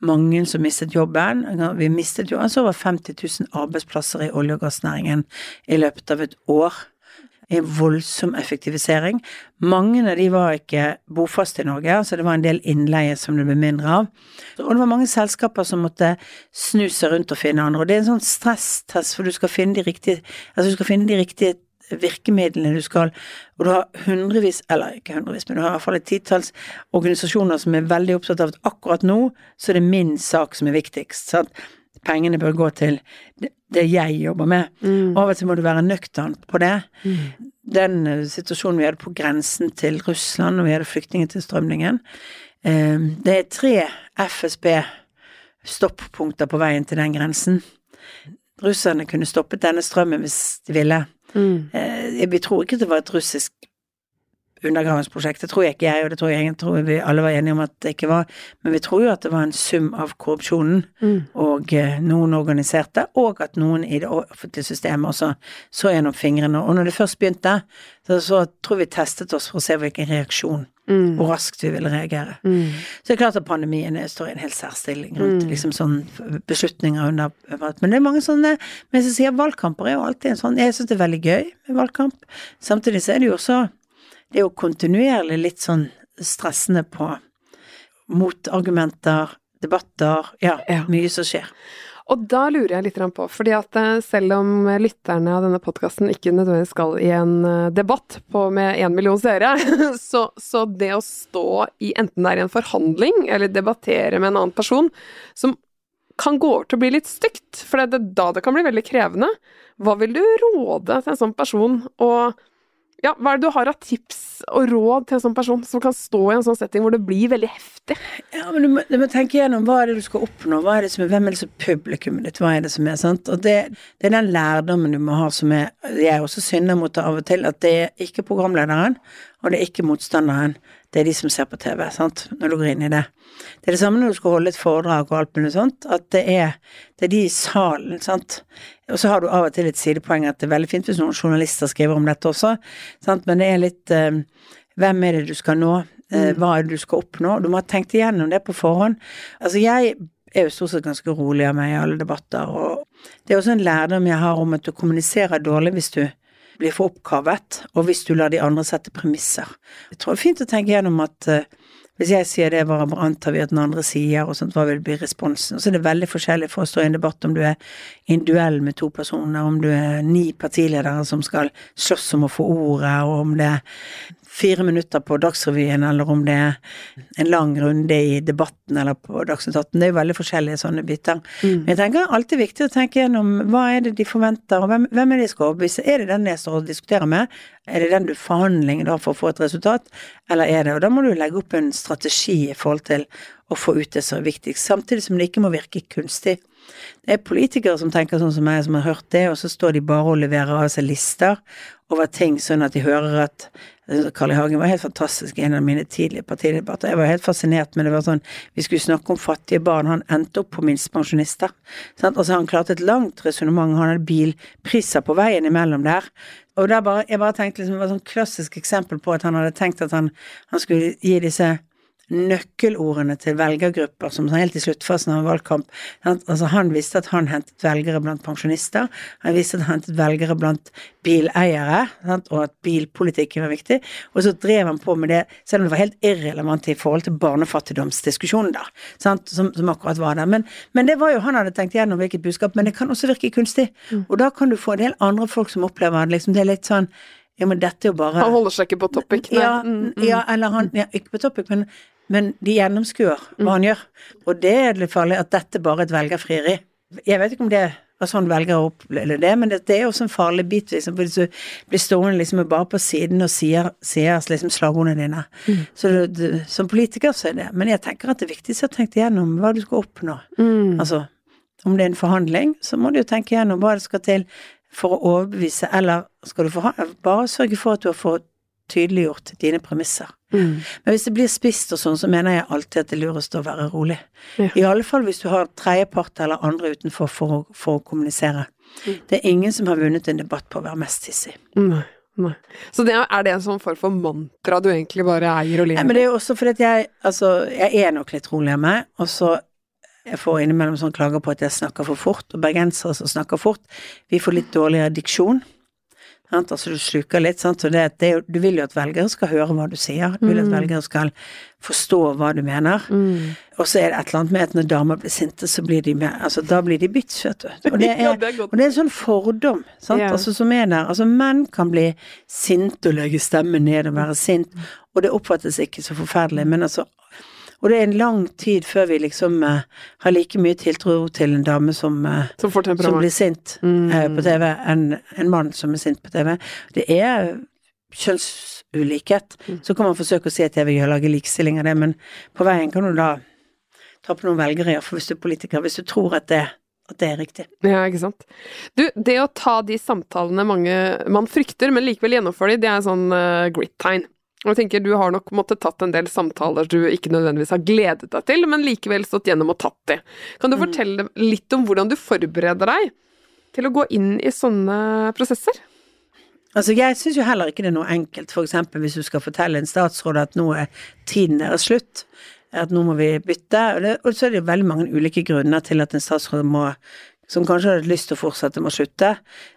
mange som mistet jobben. Vi mistet jo altså over 50 000 arbeidsplasser i olje- og gassnæringen i løpet av et år. En voldsom effektivisering. Mange av de var ikke bofaste i Norge, så det var en del innleie som det ble mindre av. Og det var mange selskaper som måtte snu seg rundt og finne andre. Og det er en sånn stresstest, for du skal finne de riktige, altså du skal finne de riktige virkemidlene du skal Og du har hundrevis, eller ikke hundrevis, men du har i hvert fall et titalls organisasjoner som er veldig opptatt av at akkurat nå så er det min sak som er viktigst. Så at Pengene bør gå til det, jeg jobber med. Mm. Av og til må du være nøktern på det. Den eh, situasjonen vi hadde på grensen til Russland, og vi hadde flyktningtilstrømningen eh, Det er tre FSB-stoppunkter på veien til den grensen. Russerne kunne stoppet denne strømmen hvis de ville. Mm. Eh, Vi tror ikke det var et russisk undergravingsprosjekt, det tror jeg ikke jeg, og det tror jeg, jeg tror vi alle var enige om at det ikke var, men vi tror jo at det var en sum av korrupsjonen, Mm. og eh, noen organiserte, og at noen i det offentlige systemet også så gjennom fingrene. Og når det først begynte, så, så tror vi testet oss for å se hvilken reaksjon, Mm. hvor raskt vi ville reagere. Mm. Så det er klart at pandemien står i en helt særstilling rundt Mm. liksom sånne beslutninger under Men det er mange sånne Men jeg sier valgkamper er jo alltid en sånn Jeg syns det er veldig gøy med valgkamp. Samtidig så er det jo også Det er jo kontinuerlig litt sånn stressende på motargumenter, debatter Ja, Ja. mye som skjer. Og da lurer jeg litt på, fordi at eh, selv om lytterne av denne podkasten ikke nødvendigvis skal i en eh, debatt med én million seere, så, så det å stå i enten det er i en forhandling eller debattere med en annen person, som kan gå over til å bli litt stygt, for det er da det kan bli veldig krevende, hva vil du råde til en sånn person? Og ja, hva er det du har av tips og råd til en sånn person som kan stå i en sånn setting hvor det blir veldig heftig? Ja, men du må, du må tenke gjennom hva er det du skal oppnå, hva er det som er, hvem er det som er publikummet ditt, hva er det som er, sant. Og det, det er den lærdommen du må ha som er Jeg også synder mot det av og til, at det er ikke programlederen, og det er ikke motstanderen. Det er de som ser på TV, sant, når du går inn i det. Det er det samme når du skal holde et foredrag og alt mulig sånt, at det er, det er de i salen, sant. Og så har du av og til et sidepoeng at det er veldig fint hvis noen journalister skriver om dette også, sant, men det er litt eh, Hvem er det du skal nå? Eh, hva er det du skal oppnå? Du må ha tenkt igjennom det på forhånd. Altså, jeg er jo stort sett ganske rolig av meg i alle debatter, og det er også en lærdom jeg har om at du kommuniserer dårlig hvis du blir for oppkavet, og hvis du lar de andre sette premisser. Jeg tror det er fint å tenke gjennom at eh, hvis jeg sier det, hva antar vi at den andre sier, og sånt, hva vil bli responsen? Og så er det veldig forskjellig for å stå i en debatt om du er i en duell med to personer, om du er ni partiledere som skal slåss om å få ordet, og om det fire minutter på Dagsrevyen, eller om det er en lang runde i Debatten eller på Dagsnytt 18. Det er jo veldig forskjellige sånne biter. Men jeg tenker alltid viktig å tenke gjennom hva er det de forventer, og hvem, hvem er det de skal overbevise? Er det den jeg står og diskuterer med? Er det den du forhandler da for å få et resultat, eller er det Og da må du legge opp en strategi i forhold til å få ut det som er viktigst, samtidig som det ikke må virke kunstig. Det er politikere som tenker sånn som meg, som har hørt det, og så står de bare og leverer av seg lister over ting, sånn at de hører at Carl I. Hagen var helt fantastisk i en av mine tidlige partidebatter. Jeg var helt fascinert, men det var sånn Vi skulle snakke om fattige barn. Han endte opp på minstepensjonister. Altså, han klarte et langt resonnement. Han hadde bilpriser på veien imellom der. Og der bare, jeg bare tenkte liksom, det var et sånn klassisk eksempel på at han hadde tenkt at han, han skulle gi disse nøkkelordene til velgergrupper som sånn helt i sluttfasen av en valgkamp. Altså Han visste at han hentet velgere blant pensjonister, han visste at han hentet velgere blant bileiere, sant? og at bilpolitikken var viktig. Og så drev han på med det, selv om det var helt irrelevant i forhold til barnefattigdomsdiskusjonen, da, sant? Som, som akkurat var der. Men, men det var jo han hadde tenkt gjennom hvilket budskap, men det kan også virke kunstig. Og da kan du få en del andre folk som opplever det, liksom, det er litt sånn ja, men dette er jo bare Han holder seg ikke på topic, nei. ja, Mm, mm. ja, eller han ja, Ikke på topic, men, men de gjennomskuer hva han gjør. Og det er litt farlig at dette bare er et velgerfrieri. Jeg vet ikke om det er sånn velgere opplever det, men det, det er også en farlig bit. Liksom, hvis du blir stående liksom bare på siden og sier, sier liksom slagordene dine. Så du, du, som politiker så er det Men jeg tenker at det viktigste er å tenke igjennom hva du skal oppnå. Mm. Altså, om det er en forhandling, så må du jo tenke igjennom hva det skal til for å overbevise, eller skal du forhandle, bare sørge for at du har fått tydeliggjort dine premisser. Mm. Men hvis det blir spist og sånn, så mener jeg alltid at det er lurest å være rolig. Ja. I alle fall hvis du har tredjepart eller andre utenfor for å, for å kommunisere. Mm. Det er ingen som har vunnet en debatt på å være mest hissig. Nei, nei. Så det er, det en sånn form for mantra du egentlig bare eier og lever men det er jo også fordi at jeg, altså, jeg er nok litt rolig av meg, og så jeg får innimellom sånn klager på at jeg snakker for fort, og bergensere som snakker fort, vi får litt dårligere diksjon. Sant? Altså du sluker litt, sant. Så det, det, du vil jo at velgere skal høre hva du sier. Du vil at velgere skal forstå hva du mener. Og så er det et eller annet med at når damer blir sinte, så blir de mer Altså da blir de bitch, vet du. Og det Ja, er, det er og det er en sånn fordom, sant. Yeah. Altså som er der. Altså menn kan bli sinte og legge stemmen ned og være sint, og det oppfattes ikke så forferdelig, men altså og det er en lang tid før vi liksom uh, har like mye tiltro til en dame som uh, Som som blir sint eh, på TV, enn en mann som er sint på TV. Det er kjønnsulikhet. Så kan man forsøke å si at jeg vil lage likestilling av det, men på veien kan du da tape noen velgere, iallfall hvis du er politiker, hvis du tror at det, at det er riktig. Ja, ikke sant. Du, det å ta de samtalene mange man frykter, men likevel gjennomføre de, det er sånn uh, grit-tegn. Jeg tenker Du har nok måttet tatt en del samtaler du ikke nødvendigvis har gledet deg til, men likevel stått gjennom og tatt de. Kan du fortelle litt om hvordan du forbereder deg til å gå inn i sånne prosesser? Altså, jeg syns jo heller ikke det er noe enkelt, eksempel hvis du skal fortelle en statsråd at nå er tiden deres slutt, at nå må vi bytte, og, det, og så er det jo veldig mange ulike grunner til at en statsråd må som kanskje hadde lyst til å fortsette, med å slutte.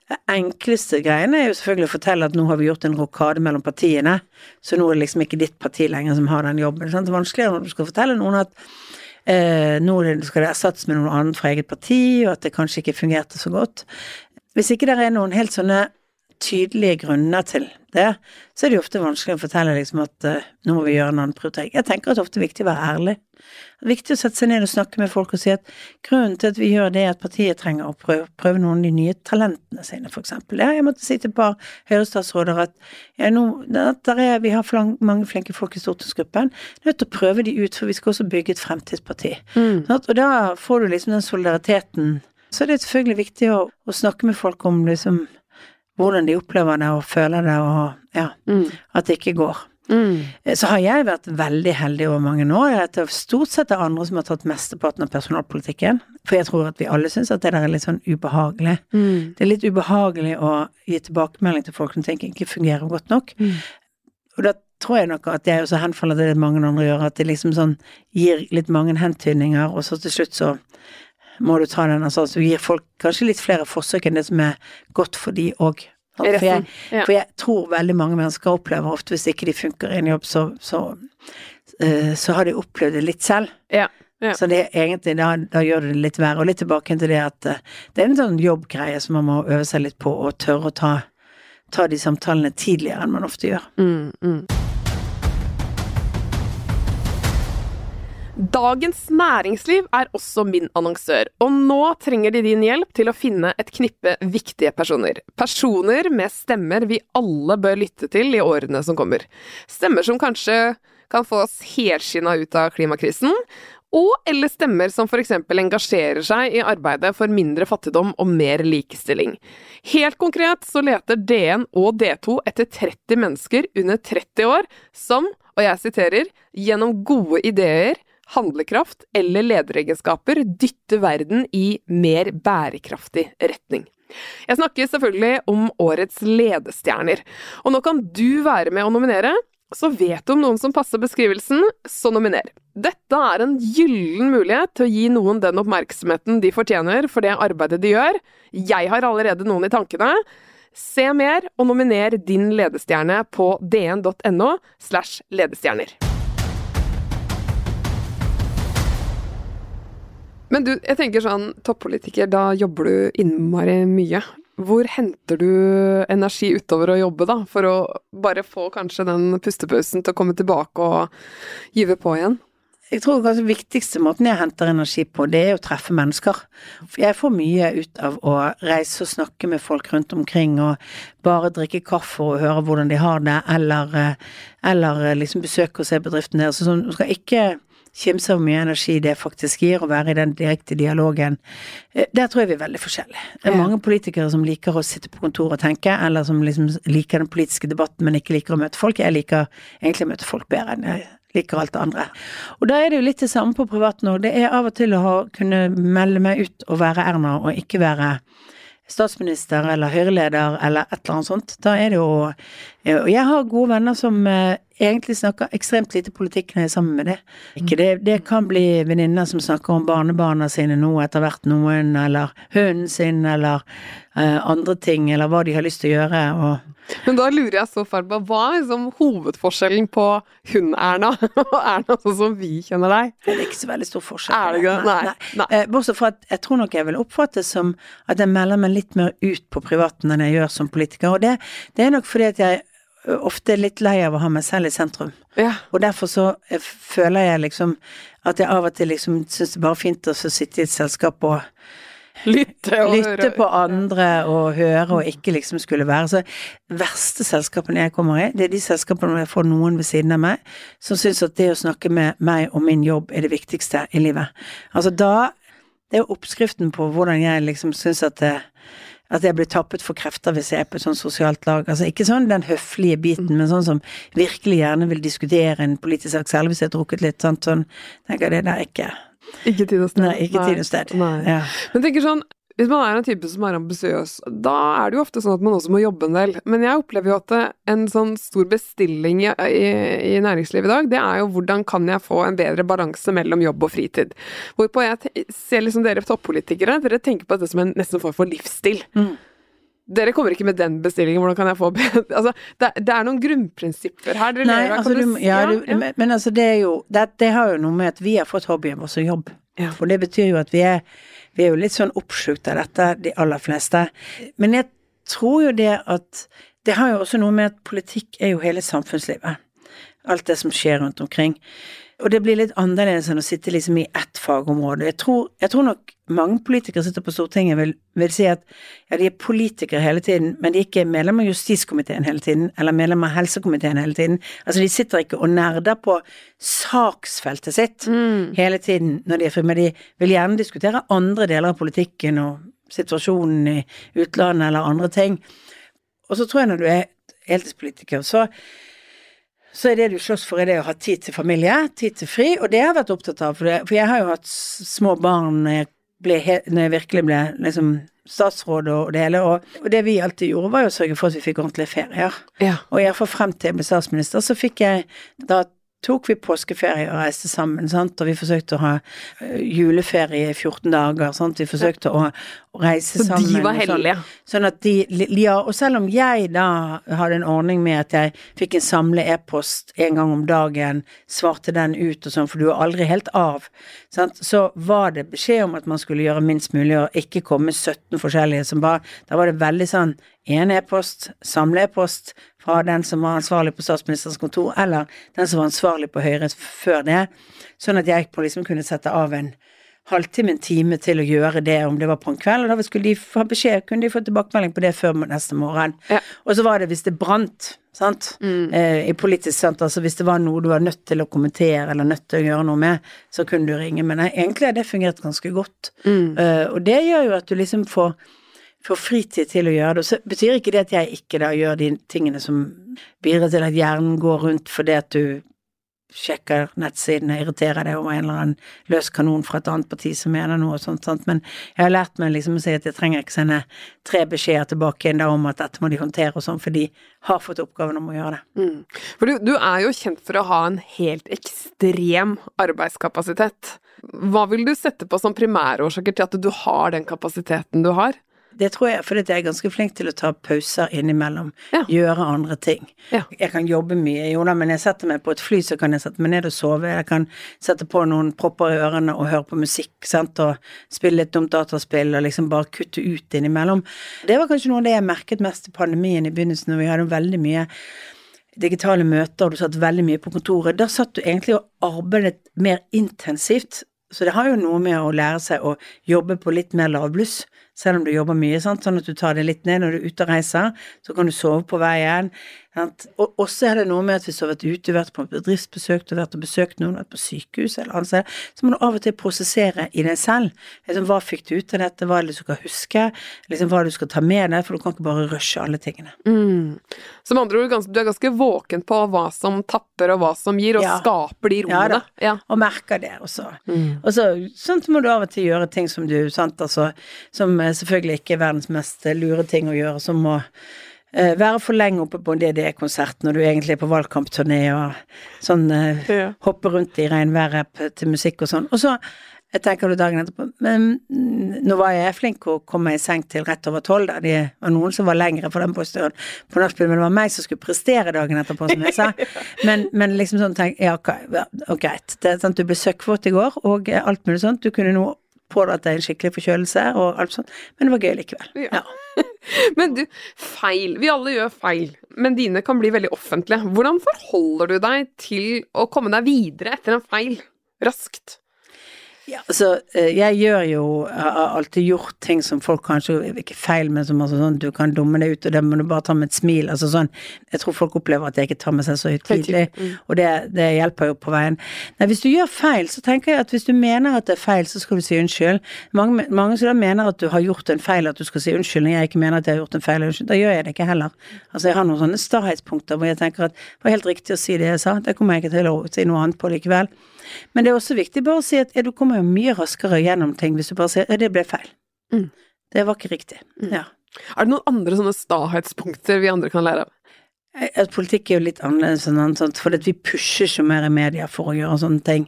Det enkleste greiene er jo selvfølgelig å fortelle at nå har vi gjort en rokade mellom partiene, så nå er det liksom ikke ditt parti lenger som har den jobben. Sant? Det er vanskeligere når du skal fortelle noen at eh, nå skal det erstattes med noen annen fra eget parti, og at det kanskje ikke fungerte så godt. Hvis ikke det er noen helt sånne tydelige grunner til det, så er det jo ofte vanskelig å fortelle liksom at uh, nå må vi gjøre en annen prioritering. Jeg tenker at det er ofte viktig å være ærlig. Det er viktig å sette seg ned og snakke med folk og si at grunnen til at vi gjør det, er at partiet trenger å prøve, prøve noen av de nye talentene sine, for eksempel. Ja, jeg måtte si til et par Høyre-statsråder at ja, nå, at der er, vi har flang, mange flinke folk i stortingsgruppen, nødt til å prøve de ut, for vi skal også bygge et fremtidsparti. Sant? Og da får du liksom den solidariteten. Så er det selvfølgelig viktig å, å snakke med folk om liksom hvordan de opplever det og føler det, og ja, at det ikke går. Mm. Så har jeg vært veldig heldig over mange år. Jeg heter det stort sett er andre som har tatt mesteparten av personalpolitikken. For jeg tror at vi alle syns at det der er litt sånn ubehagelig. Det er litt ubehagelig å gi tilbakemelding til folk som tenker ikke fungerer godt nok. Og da tror jeg nok at jeg også henfaller til det mange andre gjør, at de liksom sånn gir litt mange hentydninger, og så til slutt så må du ta den, altså, så gir folk kanskje litt flere forsøk enn det som er godt for de òg. For, jeg- for jeg tror veldig mange mennesker opplever ofte hvis ikke de funker i en jobb, så, så, eh, så har de opplevd det litt selv. Ja. Ja. Så det er egentlig, da, da gjør det det litt verre. Og litt tilbake til det at eh, det er en sånn jobbgreie som man må øve seg litt på, og tørre å ta, ta de samtalene tidligere enn man ofte gjør. Mm, mm. Dagens Næringsliv er også min annonsør, og nå trenger de din hjelp til å finne et knippe viktige personer. Personer med stemmer vi alle bør lytte til i årene som kommer. Stemmer som kanskje kan få oss helskinna ut av klimakrisen, og eller stemmer som eksempel engasjerer seg i arbeidet for mindre fattigdom og mer likestilling. Helt konkret så leter DN og D2 etter 30 mennesker under 30 år som, og jeg siterer, gjennom gode ideer, handlekraft eller lederegenskaper dytter verden i mer bærekraftig retning. Jeg snakker selvfølgelig om årets ledestjerner, og nå kan du være med å nominere. Så vet du om noen som passer beskrivelsen, så nominer. Dette er en gyllen mulighet til å gi noen den oppmerksomheten de fortjener for det arbeidet de gjør. Jeg har allerede noen i tankene. Se mer og nominer din ledestjerne på dn.no slash ledestjerner. Men du, jeg tenker sånn, toppolitiker, da jobber du innmari mye. Hvor henter du energi utover å jobbe, da, for å bare få kanskje den pustepausen til å komme tilbake og gyve på igjen? Jeg tror kanskje den viktigste måten jeg henter energi på, det er å treffe mennesker. Jeg får mye ut av å reise og snakke med folk rundt omkring, og bare drikke kaffe og høre hvordan de har det, eller, eh, eller liksom besøke og se bedriften deres. Så du skal ikke kimse av hvor mye energi det faktisk gir å være i den direkte dialogen. Eh, Der tror jeg vi er veldig forskjellige. Det er mange politikere som liker å sitte på kontoret og tenke, eller som liksom liker den politiske debatten, men ikke liker å møte folk. Jeg liker egentlig å møte folk bedre enn jeg liker alt det andre. Og da er det jo litt det samme på privaten òg. Det er av og til å ha, kunne melde meg ut og være Erna, og ikke være statsminister eller Høyre-leder eller et eller annet sånt. Da er det jo Og jeg har gode venner som eh, egentlig snakker ekstremt lite politikk når jeg er sammen med det. Det, det kan bli venninner som snakker om barnebarna sine nå, etter hvert noen, eller hunden sin, eller uh, andre ting, eller hva de har lyst til å gjøre. og Men da lurer jeg så fælt på, hva er liksom hovedforskjellen på hun-Erna og Erna sånn som vi kjenner deg? Det er ikke så veldig stor forskjell. Er det ikke? Nei. Nei. Eh, Bortsett fra at jeg tror nok jeg vil oppfattes som at jeg melder meg litt mer ut på privaten enn jeg gjør som politiker. Og det, det er nok fordi at jeg ofte litt lei av å ha meg selv i sentrum. Ja. Og derfor så eh, føler jeg liksom at jeg av og til liksom syns det er bare fint å sitte i et selskap og Lytte og lytte på andre og høre og ikke liksom skulle være så verste selskapene jeg kommer i, det er de selskapene hvor jeg får noen ved siden av meg som syns at det å snakke med meg og min jobb er det viktigste i livet. Altså da Det er jo oppskriften på hvordan jeg liksom syns at det at jeg blir tappet for krefter hvis jeg er på et sånt sosialt lag. Altså ikke sånn den høflige biten, men sånn som virkelig gjerne vil diskutere en politisk sak, særlig hvis jeg har drukket litt, sant, sånn, tenker jeg det der er ikke Ikke tid og sted. Nei, ikke tid og sted. Ja. Men tenker sånn, hvis man er en type som er ambisiøs, da er det jo ofte sånn at man også må jobbe en del. Men jeg opplever jo at en sånn stor bestilling i, i, i næringslivet i dag, det er jo hvordan kan jeg få en bedre balanse mellom jobb og fritid. Hvorpå jeg ser liksom dere toppolitikere, dere tenker på dette som en nesten form for livsstil. Mm. Dere kommer ikke med den bestillingen, hvordan kan jeg få Altså, det, det er noen grunnprinsipper her. Dere Nei, lever altså, du, ja, du, ja. Men, men altså det er jo det, det har jo noe med at vi har fått hobbyen vår som jobb. Ja. For det betyr jo at vi er, vi er jo litt sånn oppslukt av dette, de aller fleste. Men jeg tror jo det at Det har jo også noe med at politikk er jo hele samfunnslivet. Alt det som skjer rundt omkring. Og det blir litt annerledes enn å sitte liksom i ett fagområde. Jeg tror, jeg tror nok mange politikere sitter på Stortinget vil, vil si at ja, de er politikere hele tiden, men de er ikke medlem av justiskomiteen hele tiden, eller medlem av helsekomiteen hele tiden. Altså de sitter ikke og nerder på saksfeltet sitt hele tiden når de er fri, men de vil gjerne diskutere andre deler av politikken og situasjonen i utlandet eller andre ting. Og så tror jeg når du er heltidspolitiker, så så er det du slåss for, er det å ha tid til familie, tid til fri, og det har jeg vært opptatt av. For, det, for jeg har jo hatt små barn når jeg, ble, når jeg virkelig ble liksom statsråd og det hele, og det vi alltid gjorde var jo å sørge for at vi fikk ordentlige ferier. Ja. Og iallfall frem til jeg ble statsminister, så fikk jeg Da tok vi påskeferie og reiste sammen, sant, og vi forsøkte å ha juleferie i 14 dager, sant, vi forsøkte å, å reise Så sammen. de var og sånn. heldige. Sånn at de, ja, og selv om jeg da hadde en ordning med at jeg fikk en samle e-post en gang om dagen, svarte den ut og sånn, for du er aldri helt av, sant, så var det beskjed om at man skulle gjøre minst mulig og ikke komme 17 forskjellige som bare, da var det veldig sånn, en e-post, samle e-post fra den som var ansvarlig på statsministerens kontor, eller den som var ansvarlig på Høyre før det, sånn at jeg på liksom kunne sette av en halvtime, en time til å gjøre det, om det var på en kveld, og da skulle de få beskjed, kunne de få tilbakemelding på det før neste morgen. Ja. Og så var det hvis det brant, sant, eh, i politisk sant, altså hvis det var noe du var nødt til å kommentere eller nødt til å gjøre noe med, så kunne du ringe, men nei, egentlig har det fungert ganske godt. Eh, og det gjør jo at du liksom får får fritid til å gjøre det. Så betyr ikke det at jeg ikke da gjør de tingene som bidrar til at hjernen går rundt fordi at du sjekker nettsidene, irriterer deg over en eller annen løs kanon fra et annet parti som mener noe og sånt, sant. Men jeg har lært meg liksom å si at jeg trenger ikke sende tre beskjeder tilbake igjen da om at dette må de håndtere og sånn, for de har fått oppgaven om å gjøre det. Mm. For du, du er jo kjent for å ha en helt ekstrem arbeidskapasitet. Hva vil du sette på som primærårsaker til at du har den kapasiteten du har? Det tror jeg fordi jeg er ganske flink til å ta pauser innimellom. Ja. Gjøre andre ting. Ja. Jeg kan jobbe mye, jo da, men jeg setter meg på et fly, så kan jeg sette meg ned og sove. Jeg kan sette på noen propper i ørene og høre på musikk, sant, og spille litt dumt dataspill og liksom bare kutte ut innimellom. Det var kanskje noe av det jeg merket mest i pandemien i begynnelsen, når vi hadde veldig mye digitale møter, og du satt veldig mye på kontoret. Da satt du egentlig og arbeidet mer intensivt. Så det har jo noe med å lære seg å jobbe på litt mer lavbluss, selv om du jobber mye, sant? sånn at du tar det litt ned når du er ute og reiser. Så kan du sove på veien. Og også er det noe med at hvis du har vært ute, vært på bedriftsbesøk, du har vært og besøkt noen, vært på sykehus eller annet sted, så må du av og til prosessere i deg selv. Liksom, hva fikk du ut av dette, hva er det du skal huske, liksom, hva du skal ta med deg, for du kan ikke bare rushe alle tingene. Mm. Som andre ord, du er ganske våken på hva som tapper og hva som gir, og Ja. skaper de Ja rommene. da. Ja. Og merker det også. Mm. Og så sånn må du av og til gjøre ting som du, sant, altså, som eh, selvfølgelig ikke er verdens mest lure ting å gjøre, som å være for lenge oppe på en DDE-konsert når du egentlig er på valgkampturné og sånn eh, Ja. hoppe rundt i regnværet til musikk og sånn. Og så jeg tenker du dagen etterpå Men mm, nå var jeg flink å komme i seng til rett over tolv, der det var noen som var lengre for den posten på nachspiel, men det var meg som skulle prestere dagen etterpå, som jeg sa. Men, men liksom sånn tenk, ja, ok, greit. Det er sant, du ble søkkvåt i går, og eh, alt mulig sånt. Du kunne nå pådratt deg en skikkelig forkjølelse og alt sånt, men det var gøy likevel. Ja. Ja. Men du, feil. Vi alle gjør feil, men dine kan bli veldig offentlige. Hvordan forholder du deg til å komme deg videre etter en feil? Raskt. Ja, altså, jeg gjør jo Jeg har alltid gjort ting som folk kanskje Ikke feil, men som altså sånn Du kan dumme deg ut, og det må du bare ta med et smil. Altså sånn Jeg tror folk opplever at jeg ikke tar med seg så høytidelig, Mm. og det, det hjelper jo på veien. Nei, hvis du gjør feil, så tenker jeg at hvis du mener at det er feil, så skal du si unnskyld. Mange, mange som da mener at du har gjort en feil, at du skal si unnskyld, når jeg ikke mener at jeg har gjort en feil, unnskyld. Da gjør jeg det ikke heller. Altså, jeg har noen sånne stahhetspunkter hvor jeg tenker at det var helt riktig å si det jeg sa, det kommer jeg ikke til å si noe annet på likevel. Men det er også viktig bare å si at ja, du kommer jo mye raskere gjennom ting hvis du bare sier ja, det ble feil. Mm. Det var ikke riktig. Ja. Er det noen andre sånne stahhetspunkter vi andre kan lære av? Eh, At politikk er jo litt annerledes enn annet, sånt, for vi pusher så mer i media for å gjøre sånne ting.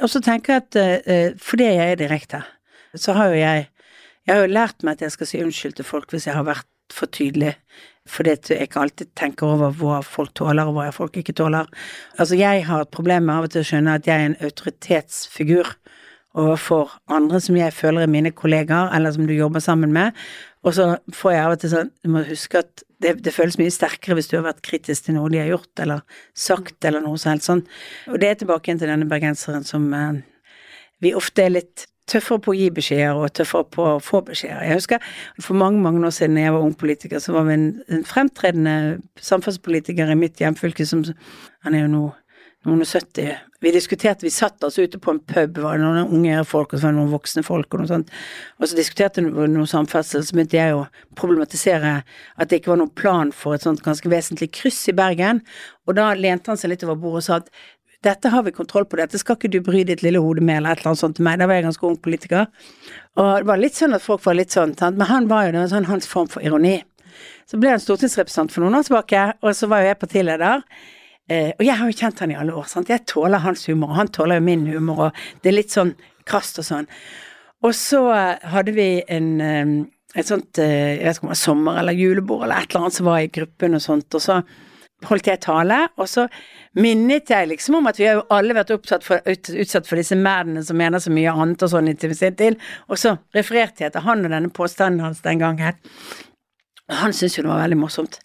Og så tenker jeg at eh, fordi jeg er direkte, så har jo jeg Jeg har jo lært meg at jeg skal si unnskyld til folk hvis jeg har vært for tydelig. Fordi jeg ikke alltid tenker over hva folk tåler, og hva folk ikke tåler. Altså, jeg har et problem med av og til å skjønne at jeg er en autoritetsfigur overfor andre som jeg føler er mine kollegaer, eller som du jobber sammen med. Og så får jeg av og til sånn Du må huske at det, det føles mye sterkere hvis du har vært kritisk til noe de har gjort, eller sagt, eller noe sånt helt sånn. Og det er tilbake igjen til denne bergenseren som eh, vi ofte er litt tøffere på å gi beskjeder og tøffere på å få beskjeder. Jeg husker for mange mange år siden jeg var ung politiker, så var vi en, en fremtredende samferdselspolitiker i mitt hjemfylke som Han er jo nå noen og 70. Vi diskuterte, vi satt altså ute på en pub, var det noen unge folk, og så var det noen voksne folk og noe sånt. Og så diskuterte vi noe samferdsel, så begynte jeg å problematisere at det ikke var noen plan for et sånt ganske vesentlig kryss i Bergen. Og da lente han seg litt over bordet og sa at dette har vi kontroll på, dette skal ikke du bry ditt lille hode med, eller et eller annet sånt til meg. Da var jeg ganske ung politiker. Og det var litt sånn at folk var litt sånn, sant? men han var jo det var sånn hans form for ironi. Så ble han stortingsrepresentant for noen år tilbake, og så var jo jeg partileder. Eh, og jeg har jo kjent han i alle år, sant. Jeg tåler hans humor, og han tåler jo min humor, og det er litt sånn krast og sånn. Og så eh, hadde vi en eh, et sånt, eh, jeg vet ikke om det var sommer eller julebord eller et eller annet som var i gruppen og sånt, og så holdt jeg tale, og så minnet jeg liksom om at vi har jo alle vært for, ut, utsatt for disse merdene som mener så mye annet og sånn i sin tid, og så refererte jeg til han og denne påstanden hans den gangen. Og han syntes jo det var veldig morsomt.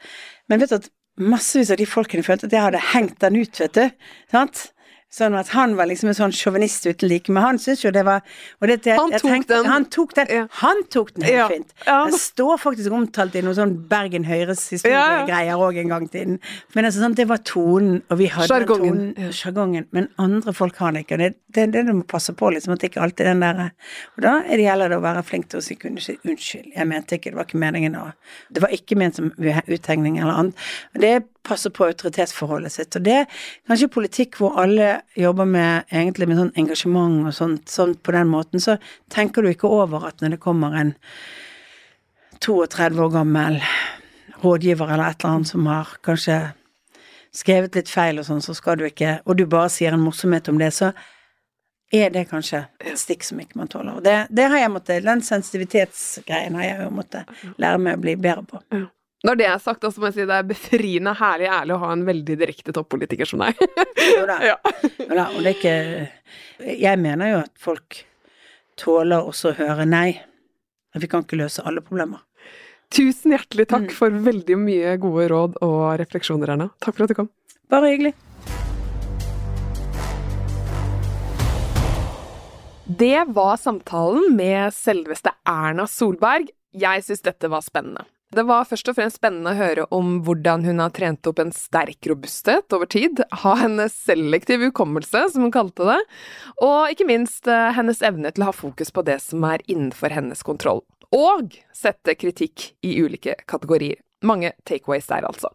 Men vet du at massevis av de folkene følte at jeg hadde hengt den ut, vet du. Sant? Sånn at han var liksom en sånn sjåvinist uten like, men han syntes jo det var det, jeg, Han tok tenkte- den. Han tok den. Ja. Han tok den helt Ja. fint. Ja. Den står faktisk omtalt i noen sånn Bergen Høyres historiegreier òg en gang tiden. Men altså, sånn, det var tonen, og vi hadde sjargongen. Tonen, sjargongen. Men andre folk har det ikke, og det er det, det du må passe på, liksom, at det ikke alltid er den der Og da er det gjelder det å være flink til å si unnskyld, jeg mente ikke, det var ikke meningen å Det var ikke ment som uthengning eller annet. Det det passer på autoritetsforholdet sitt. Og det er kanskje politikk hvor alle jobber med egentlig med sånn engasjement og sånt, sånn på den måten, så tenker du ikke over at når det kommer en 32 år gammel rådgiver eller et eller annet som har kanskje skrevet litt feil og sånn, så skal du ikke Og du bare sier en morsomhet om det, så er det kanskje et stikk som ikke man tåler. Og det, det har jeg måttet Den sensitivitetsgreien har jeg jo måttet lære meg å bli bedre på. Når det er sagt, så må jeg si det er befriende herlig ærlig å ha en veldig direkte toppolitiker som deg. Jo da. ja. Da, og det er ikke Jeg mener jo at folk tåler også å høre nei. Men vi kan ikke løse alle problemer. Tusen hjertelig takk Mm. for veldig mye gode råd og refleksjoner, Erna. Takk for at du kom. Bare hyggelig. Det var samtalen med selveste Erna Solberg. Jeg syns dette var spennende. Det var først og fremst spennende å høre om hvordan hun har trent opp en sterk robusthet over tid, ha en selektiv hukommelse, som hun kalte det, og ikke minst eh, hennes evne til å ha fokus på det som er innenfor hennes kontroll, og sette kritikk i ulike kategorier. Mange takeaways der, altså.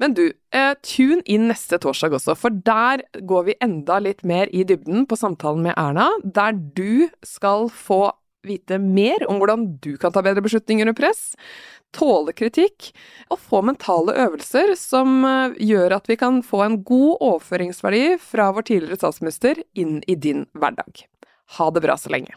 Men du, eh, tune inn neste torsdag også, for der går vi enda litt mer i dybden på samtalen med Erna, der du skal få vite mer om hvordan du kan ta bedre beslutninger under press, tåle kritikk og få mentale øvelser som eh, gjør at vi kan få en god overføringsverdi fra vår tidligere statsminister inn i din hverdag. Ha det bra så lenge.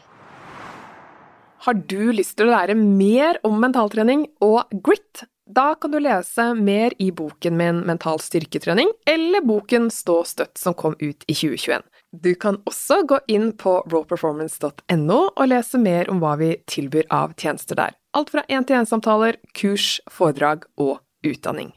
Har du lyst til å lære mer om mentaltrening og grit? Da kan du lese mer i boken min Mental styrketrening, eller boken Stå støtt som kom ut i 2021. Du kan også gå inn på rawperformance.no og lese mer om hva vi tilbyr av tjenester der. Alt fra én-til-én-samtaler, kurs, foredrag og utdanning.